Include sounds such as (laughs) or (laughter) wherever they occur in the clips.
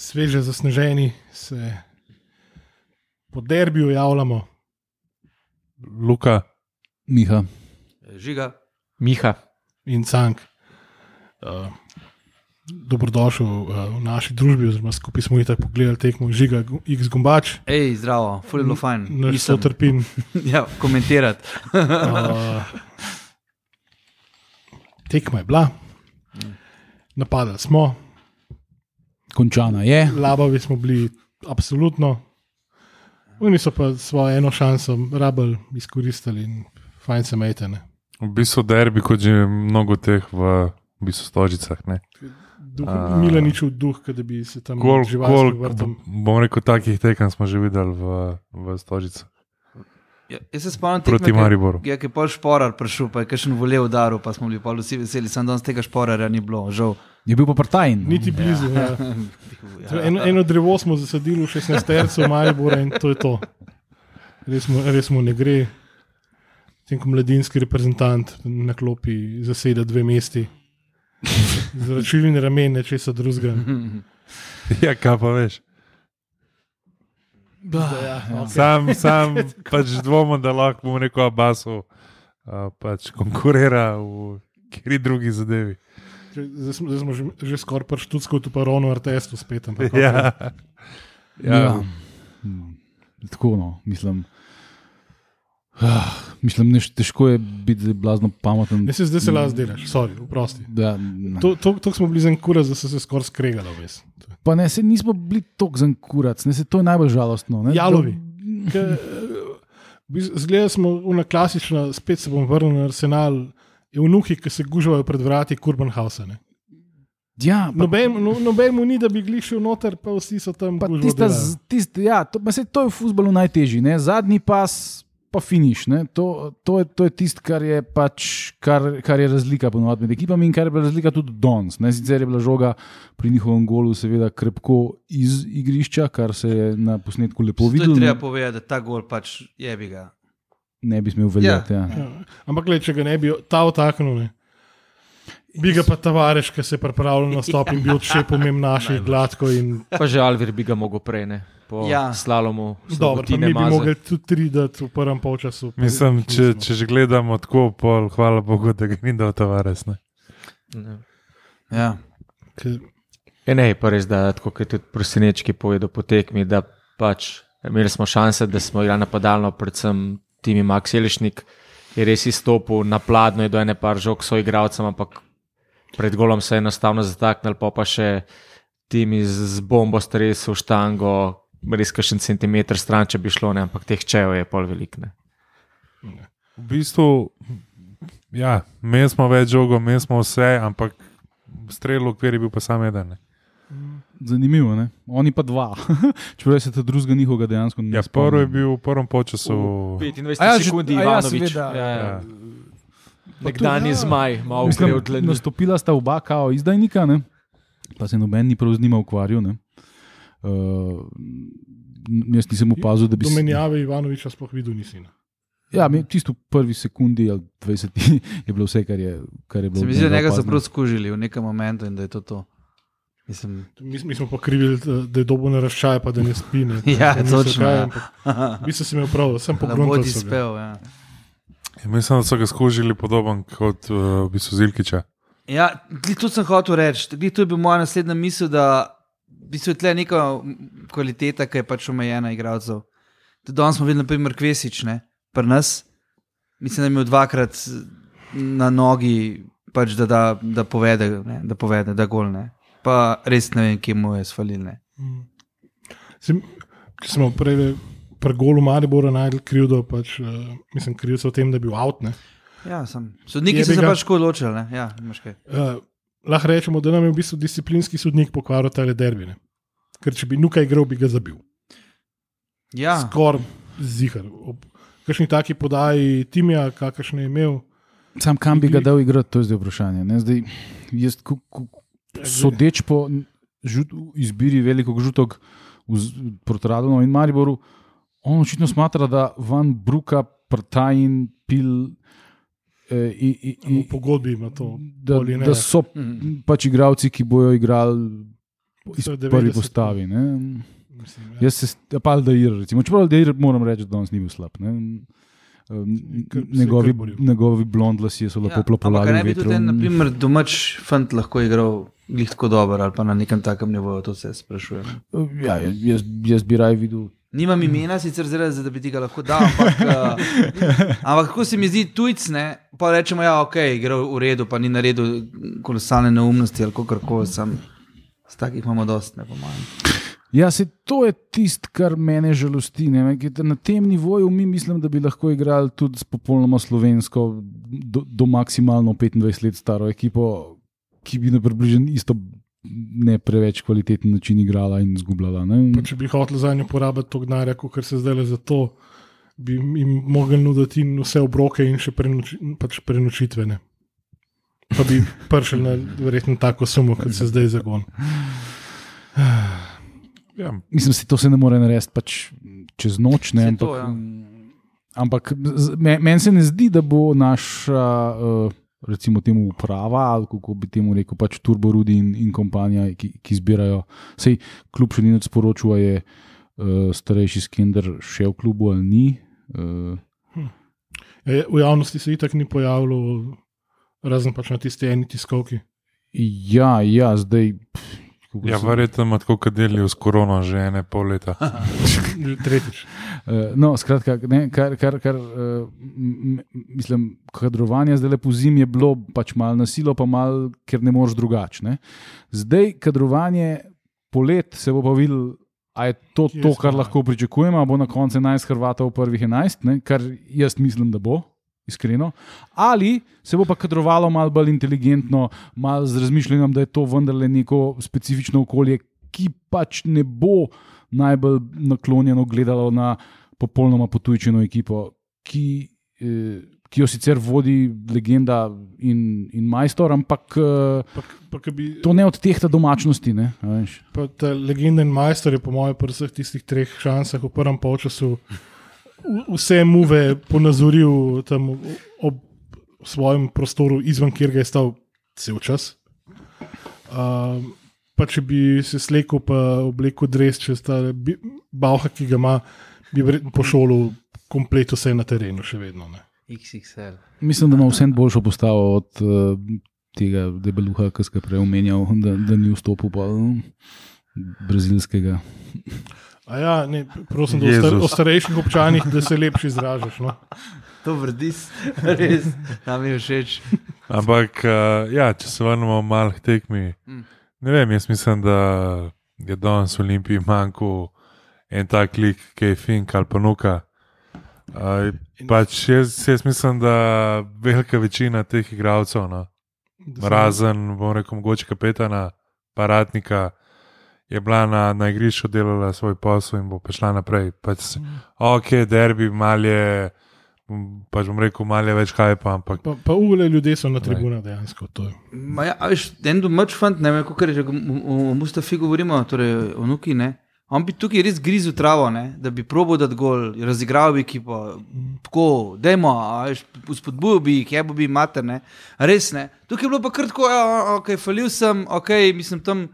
sveže zasneženi, se po derbiju javljamo. Luka, Miha. Žiga. Miha. in Cank. Uh, dobrodošel uh, v naši družbi, oziroma skupaj smo jih tako pogledali tekmo Žiga, X Gombač, Ej, zdravo, fully bilo fajn. naš Nisem- sotrpin. (laughs) Ja, komentirati. Uh, tekma je bila, napadali smo, Končana je. labavi smo bili, absolutno. Oni so pa svojo eno šanso rabili, izkoristili in fajn se metene. v bistvu derbi, kot že mnogo teh v, v bistvu stožicah. ne. A. Milaničev duh, da bi se tam Kol, kol, vrtom. bom rekel, takih tekem smo že videli v, v stožicah Ja, jaz se spomnim proti tekme, Mariboru. Ja, ki je pol šporar prišel, pa je kakšen volel udaril, pa smo bili pa vsi veseli, sem danes tega šporarja ni bilo, žal. Je bil pa partajn. Niti blizu. Ja. Ja. (laughs) Eno, eno drevo smo zasadili v 16 tercu Maribora in to je to. Res mu, res mu ne gre. Tem, ko mladinski reprezentant na klopi zaseda dve mesti. Zračilni ramen, nečesa drugega. (laughs) Ja, kaj pa veš. Ja, okay. Sam, sam (laughs) pač dvomim, da lahko bom rekel Abasu uh, pač konkurira v kjer drugi zadevi. Zdaj smo, zdaj smo že, že skoraj prišli tudi skozi Parono RTS-u spet. ampak Ja. Ja. Ja. Tako, no, mislim. Ah, (sighs) mislim, neš, težko je biti blazno pameten. Ne se zdaj se las delaš, sorry, vprosti. Da, To, to, to smo bili za en kurac, da so se skoraj skregali. Ves. pa ne, se nismo bili tako zankurac, ne, se to je najbolj žalostno. Ne, Jalovi. Eh, Zgleda smo una klasična, spet se bom vrnil na arsenal. Je vnuki, ki se gužvajo pred vrati Kurbanhausa. ne. Ja, pa, Noben, no, noben mu ni, da bi glišil noter, pa vsi so tam. tista, z- tista, ja, to, pa se, to je v futbalu najtežji, ne, zadnji pas. Pa finiš. ne. To, to je, to je tisto, kar je, pač, kar, kar je razlika ponovadi med ekipami in kar je bila razlika tudi danes. ne. Sicer je bila žoga pri njihovem golu, seveda, krepko iz igrišča, kar se je na posnetku lepo To je videlo. treba Ne, povedati, da ta gol pač je bi ga. Ne bi smel veljati. Ja. Ja. Ampak, gled, če ga ne bi ta otaknil, ne. bi ga pa tavareš, ki se je pripravljal na stop in bil še pomemben naših gladko. In, Pa že Alvir bi ga mogel prej, ne? po Ja. slalomu. dobro, mi bi mogli tudi tri dati v prvem polčasu. Mislim, če, če že gledamo tako, pol, hvala Bogu, da ga ni dal Tavares. Ne? Ne. Ja. Ker- E ne, pa res, da tako kot je tudi prosinečki povedal po tekmi, da pač imeli smo šanse, da smo igrali napadalno, predvsem timi Max Jelišnik je res izstopil na pladno, je do ene par žog so igralcem, ampak pred golom se je enostavno zataknil, pa pa še timi z, bombo stresel štango, res kakšen centimeter stran, če bi šlo, ne, ampak teh čejev je pol velikne. V bistvu, ja, mi smo več žogo, mi smo vse, ampak strel v okvir je bil pa sam eden. ne. Zanimivo, ne? oni pa dva. (laughs) Čeprav se ta drugega njihovega dejansko ne Ja, prvi je bil v prvem polčasu. 25 A ja, sekund, ja, Ivanovič. seveda. Ja, ja. Ja. Nekdani ja. zmaj, malo gre odlenil. Nastopila sta oba kao izdajnika, ne? pa se noben ni prav z njima ukvarjal. ne. Uh, jaz nisem opazil, da bi se. menjave Ivanoviča sploh videl nisi. ne. Ja, mi- tisto v prvi sekundi ali 20 (laughs) je bilo vse, kar je, kar je bilo. Se mi zdi, da od njega so prav skužili v nekem momentu in da je to to. Mislim, Mi, mi smo pa krivili, da- je dobo naraščaj, pa da ne spi. Ne. (laughs) Ja, točno, kaj, ja. ampak Vi ste imeli prav, sem ga. spel. Ja. Ja, Mislim, da so ga skužili podoben kot uh, v bistvu Zilkiča. Ja, to sem hotel reči. Glih, to je bil moja naslednja misel, da v bistvu je tle neka kvaliteta, ki je pač omejena igralcev. Tudi danes smo videli, naprimer, Kvesič, ne, pri nas. Mislim, da je imel dvakrat na nogi, pač, da, da, da povede, ne, da povede, da gol ne. Pa res ne vem, kje mu je svalil. Če smo prej pri golu Maribora najdel krivdo, pač, uh, mislim, krivdo v tem, da je bil avt. ne. Ja, sem. Sodniki so se ga- pač tako odločili. ne. Ja. Uh, lahko rečemo, da nam je v bistvu disciplinski sodnik pokvaril tele derbine. Ker če bi nukaj igral, bi ga zabil. Ja, Skoraj zihar. Ob kakšni taki podaji Timija, kakršne je imel. Sam kam bi ga dal igrati, to je zdaj vprašanje. Ne? Zdaj, jaz, ku, ku, sodeč po žut, izbiri velikega žutog proti Radonu in Mariboru, on očitno smatra, da van Bruka, Prtajn, Pil. Eh, i, i, V i, pogodbi ima to. da, ne. da so Mhm. pač igravci, ki bojo igrali iz 90. postavi. Ne. Mislim, ja. Jaz se, pa Aldair, recimo, čeprav Aldair moram reči, da danes ni bil slab. Ne. Je Njegovi, njegovi blond lasje so lepo Ja, ampak plopolali. ne v bi tudi en, naprimer, domač fant lahko igral glih tako dobro ali pa na nekem takem nivoju, to se sprašujem. Ja, jaz, jaz bi raj videl. Nimam imena, sicer zaradi, da bi ti ga lahko dal, ampak, uh, (laughs) ampak kako se mi zdi tujc, ne, pa rečemo, ja, ok, gre v redu, pa ni naredil kolosalne neumnosti ali kako koli, sem. Z takih imamo dost, ne pomagam. Ja, se to je tisto, kar mene žalosti. Ne? Na tem nivoju mi mislim, da bi lahko igrali tudi s popolnoma slovensko, do, do maksimalno 25 let staro ekipo, ki bi na približno isto ne preveč kvaliteten način igrala in izgubljala. ne. Pa če bi hotel za njo porabiti to denarja, kot se zdaj le za to, bi jim mogli nuditi vse obroke in še prenoči, pač prenočitve. Ne. Pa bi prišel na verjetno tako sumo, kot se zdaj zagon. Ja, Mislim, da to se ne more narediti pač čez noč. Ne, ampak to, ja. ampak z- me- meni se ne zdi, da bo naša, uh, recimo, temu uprava ali kako bi temu rekel, pač Turbo Rudi in, in kompanija, ki, ki zbirajo. Sej kljub še ni več sporočil, ali je uh, starejši Skender še v klubu ali ni. Uh, E, V javnosti se itak ni pojavilo, razen pač na tisti eni tiskovki. ja, ja, zdaj. pff, ja verjetno ima tako, kot delijo s korono že ene pol leta. (laughs) Tretjič. Uh, no, skratka, ne, kar, kar, kar uh, mislim, kadrovanje zdaj po zimi je bilo pač malo nasilo, pa malo, ker ne moreš drugače. Zdaj, kadrovanje polet se bo pa videl. A je to to, kar lahko pričakujemo, a bo na koncu 11 Hrvatov v prvih 11, ne? kar jaz mislim, da bo, iskreno. Ali se bo pa kadrovalo malo bolj inteligentno, malo z razmišljanjem, da je to vendarle neko specifično okolje, ki pač ne bo najbolj naklonjeno gledalo na popolnoma potujčeno ekipo, ki, eh, ki jo sicer vodi legenda in, in majstor, ampak eh, Pa, pa, bi, to ne odtehta domačnosti. Ne, a veš. pa ta legenden majster je, po mojem, pri vseh tistih treh šansah v prvem polčasu v- vse muve ponazoril tam ob svojem prostoru, izven kjer ga je stal cel čas. Um, pa če bi se slekel, pa oblekel dres čez ta bi- bauha, ki ga ima, bi po šolu komplet vse na terenu, še vedno. Ne. XXL. Mislim, da ima vse boljšo postavo od uh, tega debeluha, ki ste prej omenjal, da, da ni vstopil pa um, brazilskega. A ja, ne, prosim, da o, star, Jezus. o starejših občanih, da se lepše izražaš. No. To vrdiš, res, nam je všeč. Ampak, uh, ja, če se vrnemo malo k tekmi. Mm. Ne vem, jaz mislim, da je danes v Olimpiji manjkal en tak lik, ki je Fink ali pa Nuka. Uh, pač jaz, jaz mislim, da velika večina teh igralcev, no, razen, bom rekel, mogoče kapetana, paratnika, je bila na, na igrišču delala svoj posel in bo prišla naprej. Pač, ok, derbi, malje, pač bom rekel, malje več hajpa, ampak Pa, pa ule ljudje so na tribunah dejansko. to je. Ma Ja, a veš, en domač fant, ne vem, kako reče, o Mustafi govorimo, torej o Nuki, ne. On bi tukaj res grizel travo, ne, da bi probo dati gol, razigral bi ekipo, tako, dajmo, spodbujal bi jih, jebo bi jim mater, ne. Res ne. Tukaj je bilo pa kar tako, ja, ok, falil sem, ok, mislim tam.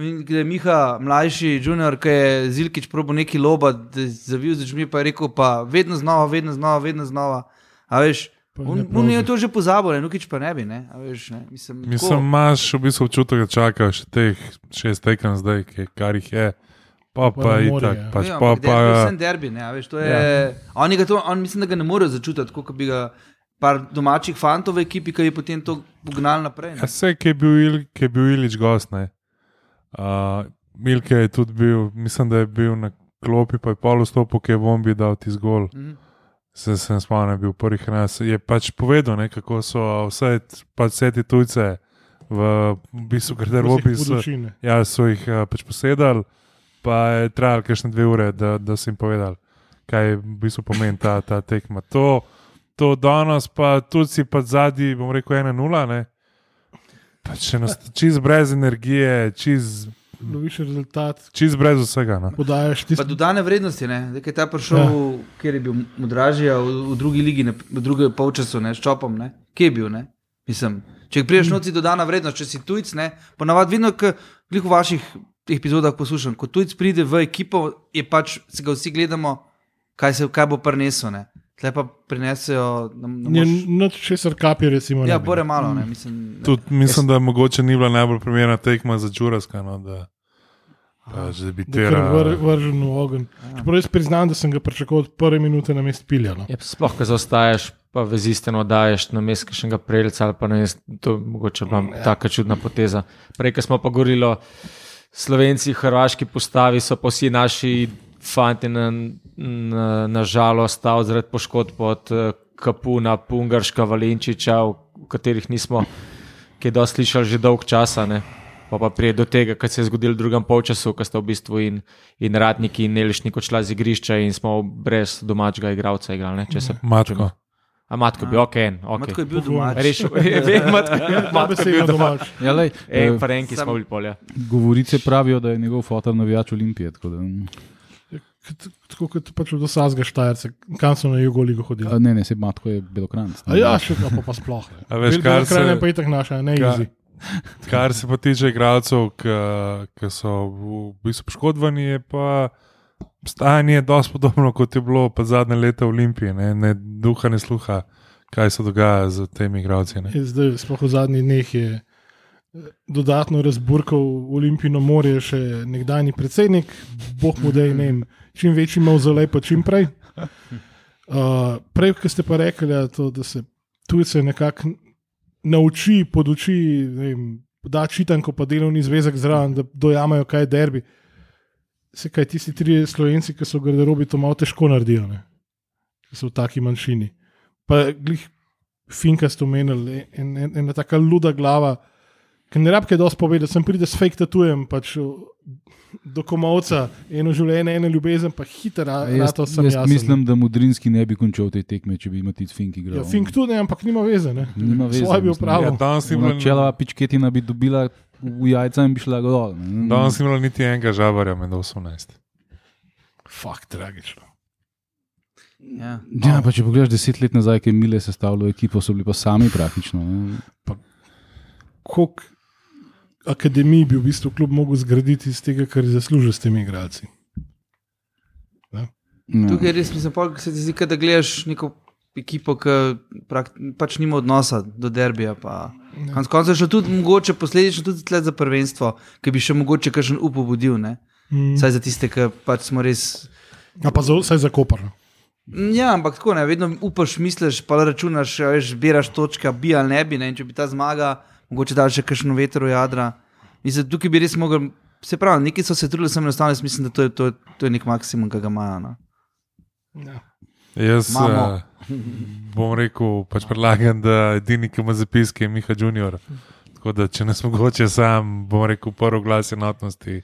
Kde je Miha, mlajši junior, ki je Zilkič probo neki loba, zavil z očmi, pa je rekel, pa vedno znova, vedno znova, vedno znova. A veš, Pa on, on je to že pozabil, Nukič pa ne bi, ne. A veš, ne. Mislim, tako- Mislim, imaš v bistvu občutek, da čakaš teh šest tekem zdaj, kar jih je. Pa Pa pa je tako. ja. Pač Ja, pa, derbi je pa, vseeno derbi, ne, veš, to je, ja. oni ga to, on mislim, da ga ne morejo začutiti, kot bi ga par domačih fantov v ekipi, ki je potem to pognal naprej. ja, Ne. vse, ki je bil, Il, ki je bil Ilič gost. ne. Uh, Milke je tudi bil, mislim, da je bil na klopi, pa je pol vstopil, ki je bombi dal ti zgolj. Mhm. Se sem spomnil, bil prvih nas. Je pač povedal, ne, kako so vse, pač vse te tujce v, v bistvu garderobi so, Podočine. ja, so jih pač posedali, pa je trajalo kakšne dve ure, da, da so jim povedali, kaj v bistvu pomeni ta, ta tekma. To, to danes pa tudi si pa zadnji, bom rekel, ena nula, ne. Pač čist brez energije, čist, Loviš rezultat, čist brez vsega. No. podajaš Pa tisto. dodane vrednosti, ne, da je ta prišel, ja. kjer je bil Mudražija v, v drugi ligi, ne, v drugem polčasu, ne, s čopom, ne, kje je bil, ne, mislim. Če priješ noci dodana vrednost, če si tujc, ne, ponavadi vedno, ki v vaših epizodah poslušam. Ko tujec pride v ekipo, je pač se ga vsi gledamo, kaj, se, kaj bo prinesel. Ne. Tle pa prinesejo. noč česar kapi, recimo. Ja, ne bi. bore malo. Ne, mislim, ne. Tudi mislim, da mogoče ni bila najbolj primerna tekma za Džuraska. No, da, da bi Da je tera. vr, v ogenj. Čeprav jaz priznam, da sem ga pričakoval od prve minute na mest pilja. No. Je, pa sploh, ko zaostaješ, pa vezisteno daješ na mestu še prejelca ali pa ne, to je mogoče vam taka čudna poteza. Prej, ko smo pa govorili o Slovenci, Hrvaški postavi, so pa vsi naši fanti na, na, na žalost stavili zaradi poškodb od eh, Kapuna, Pungarška, Valenčiča, v katerih nismo kaj dosti slišali že dolg časa. Ne. Pa, pa prije do tega, kar se je zgodilo v drugem polčasu, ko sta v bistvu in, in radniki in Nelišnik odšla z igrišča in smo brez domačega igralca igrali. Ne, če se Matko. A matko bi, ok, en, ok. Matko je bil domač. Rešil, vem, matko, matko je bil domač. Ja, lej, Ej, eh, pa renki sam- smo bili polja. govorice pravijo, da je njegov fotor navijač Olimpije. tako Da, Kot- Tako kot pač od vsakega štajerca, kam so na jugo ligo hodili. a, ne, ne, se matko je belokranc. A ja, še pa, pa sploh. ne. A veš, kar se- pa itak naša, ne Ka- izi. Kar se pa tiče igralcev, ki so v bistvu poškodovani, je pa stanje dosti podobno, kot je bilo pa zadnje leta v Olimpiji. Ne, ne duha, ne sluha, kaj se dogaja z temi igralci. ne. Zdaj, sploh v zadnjih dneh je eh, dodatno razburkal Olimpijino morje še nekdani predsednik, boh mu da je ne vem, čim večji mavzolej, pa čim prej. (laughs) Uh, prej, ki ste pa rekli, ja, to, da se tujce nekako nauči, poduči, vem, da čitanko pa delovni zvezek zraven, da dojamajo, kaj je derbi. Se kaj tisti tri slovenci, ki so v garderobi to malo težko naredijo, ne? ki so v taki manjšini. Pa glih Finka ste omenili, en, en, ena taka luda glava, ki ne rabke dosti povedati, sem pride s fake tatujem, pač do komovca, eno življenje, ena ljubezen, pa hitro, Jaz, to sem jaz jasen. mislim, da Mudrinski ne bi končal te tekme, če bi Matic Fink igral. Ja, Fink tudi, ne, ampak nima veze. Ne. Nima veze, Svoje bi upravil. Ja, danes ni bilo, Načeloma pičketina bi dobila v jajca in bi šla dol. ne. danes ni bilo niti enega žabarja med 18. Fakt, tragično. Ja. Ja, pa če pogledaš deset let nazaj, ki je Mile sestavljal ekipo, so bili pa sami praktično. ne. Koliko akademij bi v bistvu klub mogel zgraditi iz tega, kar je zaslužil s temi igralci? Ja. Tukaj res mislim, pol, se ti zdi, da gledaš neko ekipo, ki prak, pač nima odnosa do derbija. Pa. Konec koncev je tudi mogoče posledično tudi tle za prvenstvo, ki bi še mogoče kakšen up obudil. Ne? Mm. Saj za tiste, ki pač smo res. A pa za, vsaj za kopar. no. Ja, ampak tako ne, vedno upaš, misliš, pa računaš, a veš, zbiraš točke, bi ali ne bi. Ne? In če bi ta zmaga, mogoče da še kakšno veter v jadra. Mislim, tukaj bi res mogel. Se pravi, neki so se trudili, sem enostavno, mislim, da to je, to, je- to je nek maksimum, ki ga imajo. No. Ja. Jaz uh, bom rekel, pač predlagam, da edini, ki ima zapiske, je Miha Junior. Tako da, če nas mogoče sam, bom rekel, prvi glas enotnosti.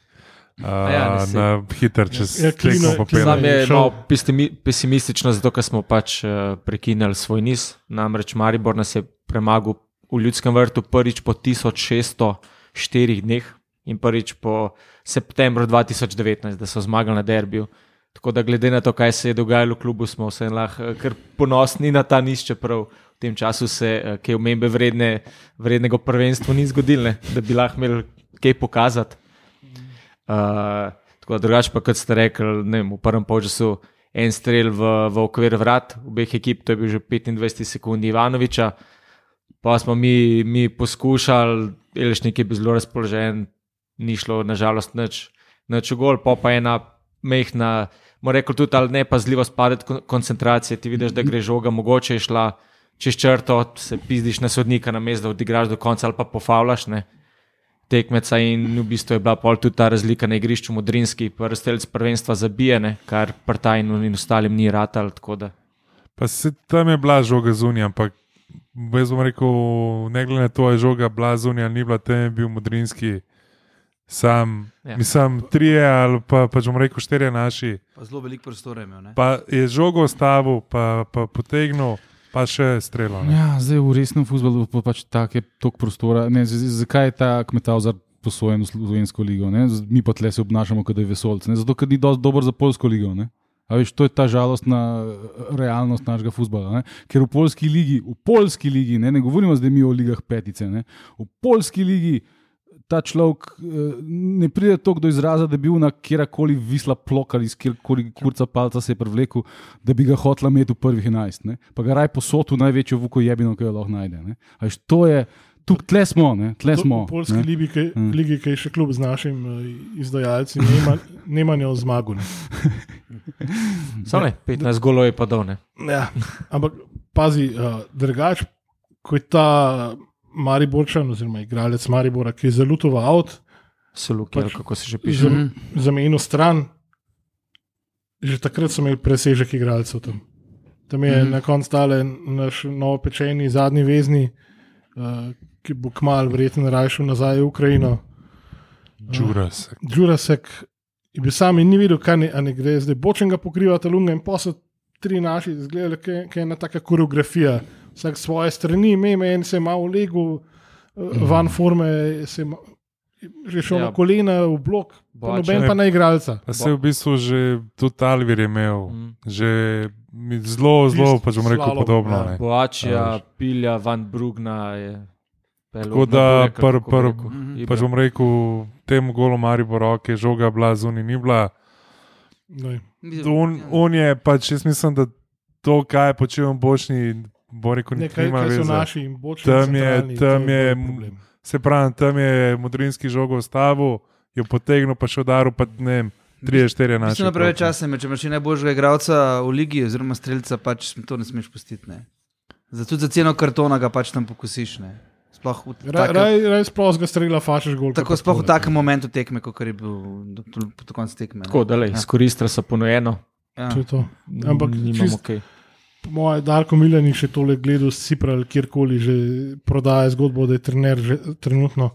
Uh, ja, ne, saj- na hiter čez Ja, Klino- tekmo Klino- popela. Sam je malo pesimi- pesimistično, zato ker smo pač uh, prekinili svoj niz. Namreč Maribor nas je premagal v ljudskem vrtu prvič po 1604 dneh in prvič po septembru 2019, da so zmagali na derbiju. Tako da, glede na to, kaj se je dogajalo v klubu, smo vse lahko eh, kar ponosni na ta niz, čeprav v tem času se eh, kaj omembe vredne, vrednega prvenstva ni zgodilo, da bi lahko imeli kaj pokazati. Uh, tako da drugače, pa kot ste rekli, vem, v prvem polčasu en strel v, v okvir vrat obeh ekip, to je bil že 25 sekund Ivanoviča. Pa smo mi, mi poskušali, Elešnik je bil zelo razpoložen, ni šlo nažalost nič, nič gol, pa pa ena mehna, moram reči tudi, ali ne pa zljivo spadati kon- koncentracije, ti vidiš, da gre žoga, mogoče je šla čez črto, se pizdiš na sodnika na mestu, da odigraš do konca ali pa pofavlaš. Ne tekmeca in v bistvu je bila pol tudi ta razlika na igrišču Modrinski, prvenstvelc prvenstva zabijene, kar Partajnu in ostalim ni ratal. Pa se tam je bila žoga zunija, ampak jaz bom rekel, ne glede na to, je žoga bila zunija ni bila, tam bil Modrinski sam, Ja. mislim, trije ali pa, pa če bom rekel, štirje naši. Pa zelo veliko prostora imel. Ne? Pa je žogo ostavil, pa, pa potegnil, pa še strelo. ne. Ja, zdaj v resnem futbolu pa pač tako je toliko prostora. Ne, z, z, zakaj je ta kmetavzar posojen v slovensko ligo? Ne? Mi pa tle se obnašamo, kot da je vesolc. Ne? Zato, ker ni dovolj dober za polsko ligo. Ne? A veš, to je ta žalostna eh, realnost našega futbola. Ker v polski ligi, v polski ligi, ne, ne govorimo zdaj mi o ligah petice, ne? v polski ligi ta človek eh, ne pride tako do izraza, da bi bil na kjerkoli visla plok ali iz kjerkoli kurca palca se je prevlekel, da bi ga hotla imeti v prvih 11. Ne? Pa ga raj posotu največjo vuko jebino, ki jo lahko najde. ne. A veš, To je, tu tle smo, ne? tle smo. V polski ligi, ki, Mm. ligi, ki je še kljub z našim uh, izdajalcem, nema, nema njo zmagu. ne. (laughs) Samo ne, 15 golov je pa dol. Ja, ampak pazi, uh, drugač, ko je ta Mariborčan, oziroma igralec Maribora, ki je zelo tova avt, Pač- kako se že piše. za, mejno stran, že takrat so imeli presežek igralcev tam. Tam je mm. na koncu tale naš novopečeni zadnji vezni, uh, ki bo kmalu verjetno rajšel nazaj v Ukrajino. Džuras. Jurasek je bil sam in ni videl, kaj ne, ne gre, zdaj bočen ga pokriva ta lunga in pa so tri naši izgledali, kot je ena taka koreografija. Vsak svoje strani, meme, en se je malo legel, uh, van forme, se je ma- že šel Ja. ja. na kolena v blok, pa Bočen. noben pa na igralca. Pa se je v bistvu že tudi Alvir imel, Mm. že zelo, zelo, pač bom rekel, slalom, podobno. ja. ne. Boačija, pilja, van Brugna je. Tako da pr- pr- Mhm. Pač bom rekel, temu golu Maribor, ok, žoga bila zunaj, ni bila. On, on je pač, jaz mislim, da to, kaj je počel bočni, bo rekel, ne, kaj, kaj so veze. naši in bočni. Tam je- tam je- problem. Se pravi, tam je modrinski žogo stavil, jo potegnil, pa še udaril, pa ne vem, 3-4 naše. Mislim, da preveč časa če imaš še najboljšega igralca v ligi, oziroma streljca, pač to ne smeš pustiti. Ne. Zato za ceno kartona ga pač tam pokusiš. Ne. Sploh v Raj, raj, raj sploh ga strela, fašeš gol. Tako sploh v takem momentu tekme, kot je bil do, do, do konca tekme. ne. Tako, da le, Ja. izkoristili so ponujeno. Ja. To to. Ampak nimamo čist- kaj. Po mojem, Darko Miljani še tole gledal, Cipra ali kjerkoli že prodaja zgodbo, da je trener že trenutno.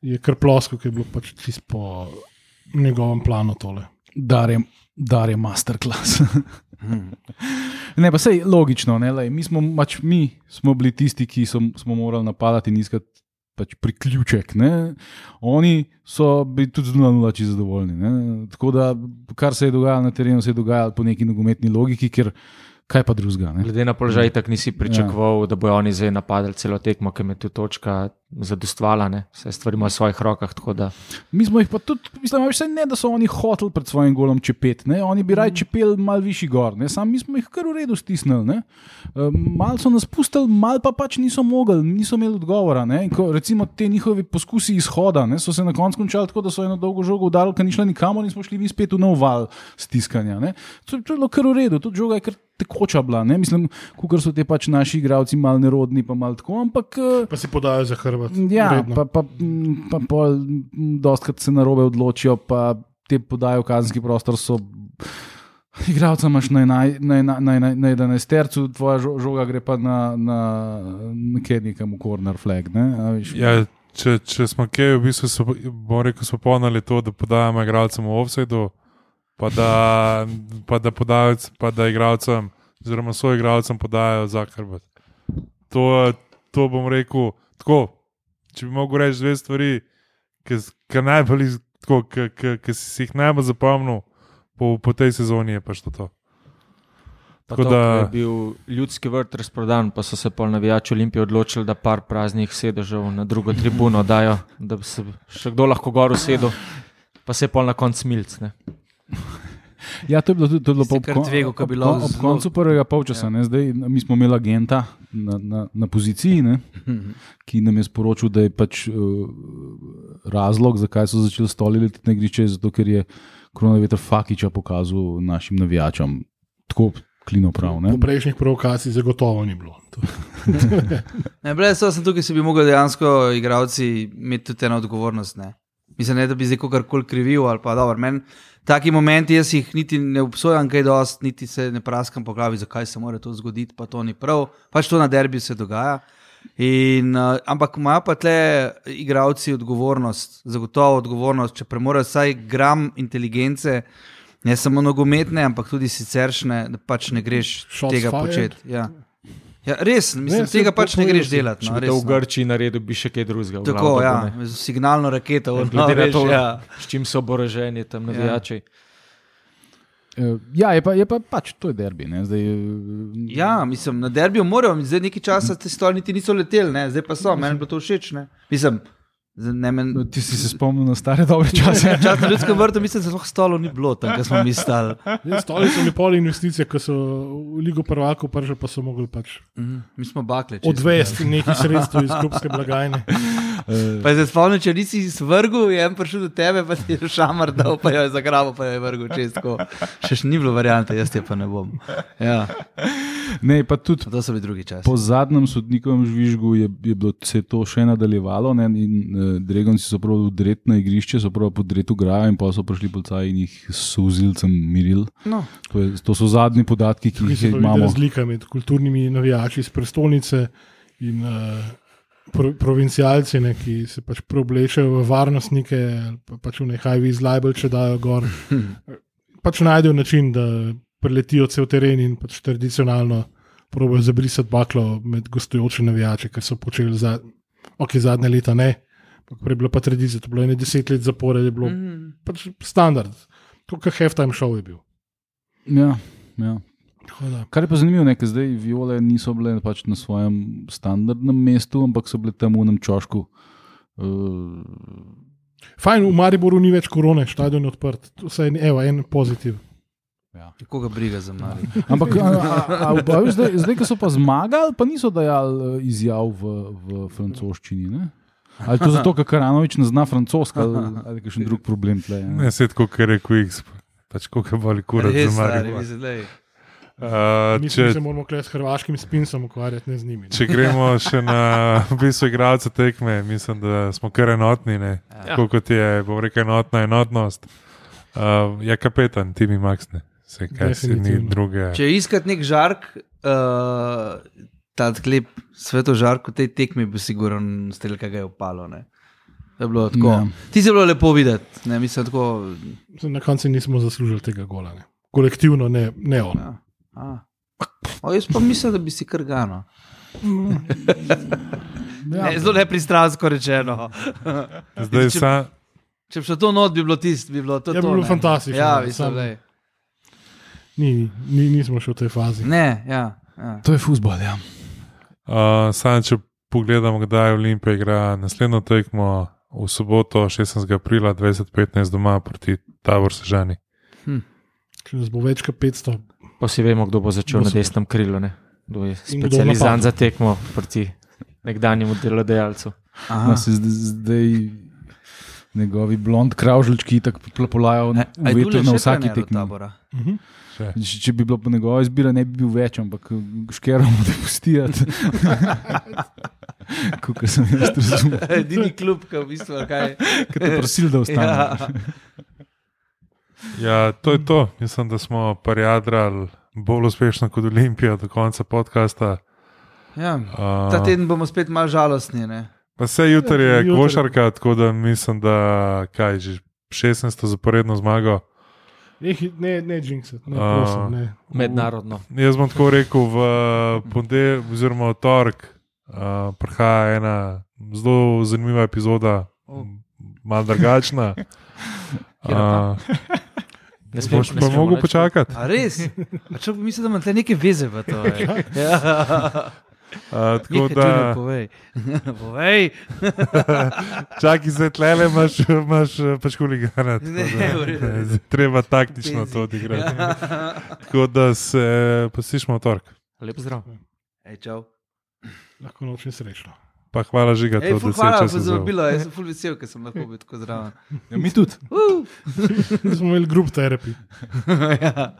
Je kar plosko, ki je bilo pač čisto po njegovem planu tole. Dar je, dar je masterclass. (laughs) (laughs) ne, pa sej logično, ne, mi, smo, pač, mi smo bili tisti, ki so, smo morali napadati in iskati pač priključek. Ne. Oni so bili tudi z 0-0 čisto zadovoljni. Ne. Tako da, kar se je dogajalo na terenu, se je dogajalo po neki nogometni logiki, ker kaj pa drugega. Glede na položaj, tako nisi pričakoval, ja. da bojo oni zdaj napadali celo tekmo, ker me tu točka zadostvala, ne? vse stvari imajo v svojih rokah. da- Mi smo jih pa tudi, mislim, saj ne, da so oni hoteli pred svojim golom čepet, ne? oni bi raje čepeli malo višji gor, ne? sam mi smo jih kar v redu stisnili. ne. Malo so nas pustili, malo pa pač niso mogli, niso imeli odgovora. Ko, recimo te njihovi poskusi izhoda ne, so se na koncu končali tako, da so eno dolgo žogo udarili, ker ni šla nikamor in smo šli mi spet v nov val stiskanja. ne. To, to je bilo kar v redu, tudi žoga je kar tekoča bila. Ne? Mislim, kukor so te pač naši igravci malo nerodni, pa malo tako, ampak. eh, Pa si podajo za hrbet. Ja, Vredno. pa, pa, m, pa pol, dostkrat se na robe odločijo, pa te podajo v kazenski prostor. So, Igravca imaš na, na, ena- na, ena- na 11 tercu, tvoja žo- žoga gre pa na, na nekaj nekam v corner flag. Ne? Ja, če, če smo kaj, v bistvu so, bom rekel, smo ponali to, da podajamo igralcem v offsetu, pa da, pa da, podajec, pa da igralcem, oziroma so igralcem podajajo za hrbet. To, to bom rekel tako. Če bi mogel reči dve stvari, ki najbolj, tako, ki- ki- ki si jih najbolj zapomnil po, po tej sezoni, je pač to. to. Pa Tako to, da- je bil ljudski vrt razprodan, pa so se pol navijači Olimpije odločili, da par praznih sedežev na drugo tribuno dajo, da bi se še kdo lahko gor usedel, pa se je pol na koncu milc. Ne? Ja, to je bilo tudi to je bilo ob, kon- tvegal, ko ob, bi ob, ob zelo- koncu prvega polčasa. Ja. Ja. Zdaj, mi smo imeli agenta na, na, na poziciji, ne, ki nam je sporočil, da je pač uh, razlog, zakaj so začeli stoli leteti na igrišče, zato ker je koronavirus Fakiča pokazal našim navijačem. Tako klino prav. Ne? Po prejšnjih provokacij zagotovo ni bilo. (laughs) Ne, brez tega sem tukaj, se bi mogli dejansko igravci imeti tudi eno odgovornost. Ne. Mislim, ne, da bi zdaj kogarkoli krivil ali pa dobro. Meni taki momenti, jaz jih niti ne obsojam, kaj dost, niti se ne praskam po glavi, zakaj se mora to zgoditi, pa to ni prav. Pač to na derbiju se dogaja. In, uh, ampak imajo pa tle igravci odgovornost, zagotovo odgovornost, če premorejo vsaj gram inteligence, ne samo nogometne, ampak tudi siceršne, da pač ne greš Shots tega fired. početi. Ja. Ja, res, mislim, Ne, tega pač ne greš delati. Če No, bi res, to v no. Grčiji naredil, bi še kaj drugega. v Tako, glavu, ja, ne. z signalno raketo. no, Glede na veš, to, ja. s čim so oboroženi tam navijači. Eh, Ja, je pa, je pa pač to je derbi. Ne? Zdaj, eh, Ja, mislim, na derbiju morajo, zdaj nekaj časa ti stoli niti niso leteli, ne? zdaj pa so, meni bilo to všeč. Ne? Mislim, Zdaj, Ne, men, No, Ti si se spomnil na stare dobre čase. (laughs) Čas na ljudskem vrtu, mislim, da stolov ni bilo tam, kjer smo mi stali. Ja, Stali so mi pol investicije, ki so v Ligo prvakov prišli, pa so mogli pač Mhm, Mi smo bakle. čisto. odvesti nekaj sredstev iz (laughs) klubske blagajne. Eh, Pa se spomnim, če nisi izvrgel, je en prišel do tebe, pa ti je šamar dal, pa jo je zagrabil, pa jo je vrgel čez. še ni bilo variante, jaz te pa ne bom. Ja, Ne, pa tudi to so bili drugi časi. po zadnjem sodnikovem žvižgu je, je bilo se to še nadaljevalo. Ne, in uh, Dregonci so prav udret na igrišče, so prav podret v grajo in pa so prišli policaji in jih s uzilcem mirili. No, To, je, to so zadnji podatki, ki Tukaj jih imamo. razlika med kulturnimi navijači iz prestolnice in uh, pro, provincialci, ne, ki se pač preoblečejo v varnostnike, ali pa pač v nekaj iz Lajbel, če dajo gor. (laughs) pač najdejo način, da preletijo cel teren in pač tradicionalno probojajo zabrisati baklo med gostujoče navijače, kar so počeli za, ok, zadnje leta ne. Prej je bila pa tradicija, to je bilo ene deset let zapored, je bilo Mhm. pač standard. To, kar halftime show je bil. Ja, ja. Tako da, Kar je pa zanimivo, ne, ker zdaj viole niso bile pač na svojem standardnem mestu, ampak so bile tam v enem čošku. Uh, Fajn, v Mariboru ni več korone, stadion je odprt. To je evo, en pozitiv. Koga briga za mali. (laughs) ampak a, a, a, a, zdaj, zdaj, ko so pa zmagali, pa niso dajali eh, izjav v, v francoščini. Ne? Ali to zato, ker Karanovič ne zna francoska, ali, je še drug problem tle. Ne? Ne, sed, kot je rekel X, pač koliko boli kurat za lej. Uh, da če, se moramo kle s hrvaškim spinsom ukvarjati, ne z njimi. ne. če gremo še na v bistvu igralce tekme, mislim, da smo kar enotni. Ne? Ja. Tako kot je, bom rekel, enotna enotnost. Uh, je kapetan, Timi Maksne. Se kaj se ni druge. Če iskati nek žark, uh, ta klip, sveto žark v tej tekmi, bi sigurno stel, kaj ga je opalo. Ne? To je bilo tako. Ja. Ti je bilo lepo videti, ne mislim tako. Na koncu nismo zaslužili tega gola. Ne. Kolektivno, ne, ne on. Ja. A. O, jaz pa mislim, da bi si krgano. (laughs) Ja, Ne, zelo nepristransko rečeno. Zdaj če- sa, Če bi šlo to not, bi bilo tisto, bi bilo to. Ja, bi to, bilo ne. fantastično, Ja, mislim, lej. Ni, ni, nismo še v tej fazi. Ne, ja. ja. To je futbol, ja. uh, sam, če pogledamo, kdaj Olimpija igra naslednjo tekmo v soboto, 16. aprila 2015 doma proti Tabor Sežani. Če nas bo več kot 500, Pa si vemo, kdo bo začel Bo na desnem krilu. Ne? Kdo je napadel. za tekmo proti nekdanjemu delodajalcu. Aha. No, zdaj njegovi blond kravžljčki tako polajo A- a je v veter Dule na vsaki tekmi. Uh -huh. Še. Če, če bi bilo po njegova izbira, ne bi bil več, ampak škeramo da pustijati. (laughs) Kot sem jaz razumel, (laughs) Edini klub, ki v bistvu kaj. (laughs) ki te prosil, da ostane. Ja. Ja, to je to. Mislim, da smo parjadrali bolj uspešno kot Olimpija do konca podcasta. Ja. Uh, Ta teden bomo spet malo žalostni. Ne? Pa vse jutri je Jutri. košarka, tako da mislim, da kaj že 16. zaporedno zmago. ne, ne, ne jinxet, ne, prosim, ne. Mednarodno. Jaz bom tako rekel, v ponedeljek oziroma v torek uh, prihaja ena zelo zanimiva epizoda, O. malo drugačna. (laughs) Uh, (laughs) Ne smem- boš ne pa smemo mogel počakati. A res? A če bi mislil, da ima tle neke veze v to. (laughs) ej. Ja. Uh, tako da, povej. (laughs) povej. (laughs) čakaj, zdaj tlele imaš, imaš pač huligana. Ne, da, eh, Treba taktično to odigrati. Ja. (laughs) Tako da se poslišmo v torek. Lep zdrav. Ej, čau. Lahko noč in srečno. Pa hvala žiga, Ej, to, ful, da si hvala vzel. vabilo, jaz sem ful vesel, ker sem lahko bil tako zraven. Ja, mi tudi. Uh. Smo imeli grup terapij. ja.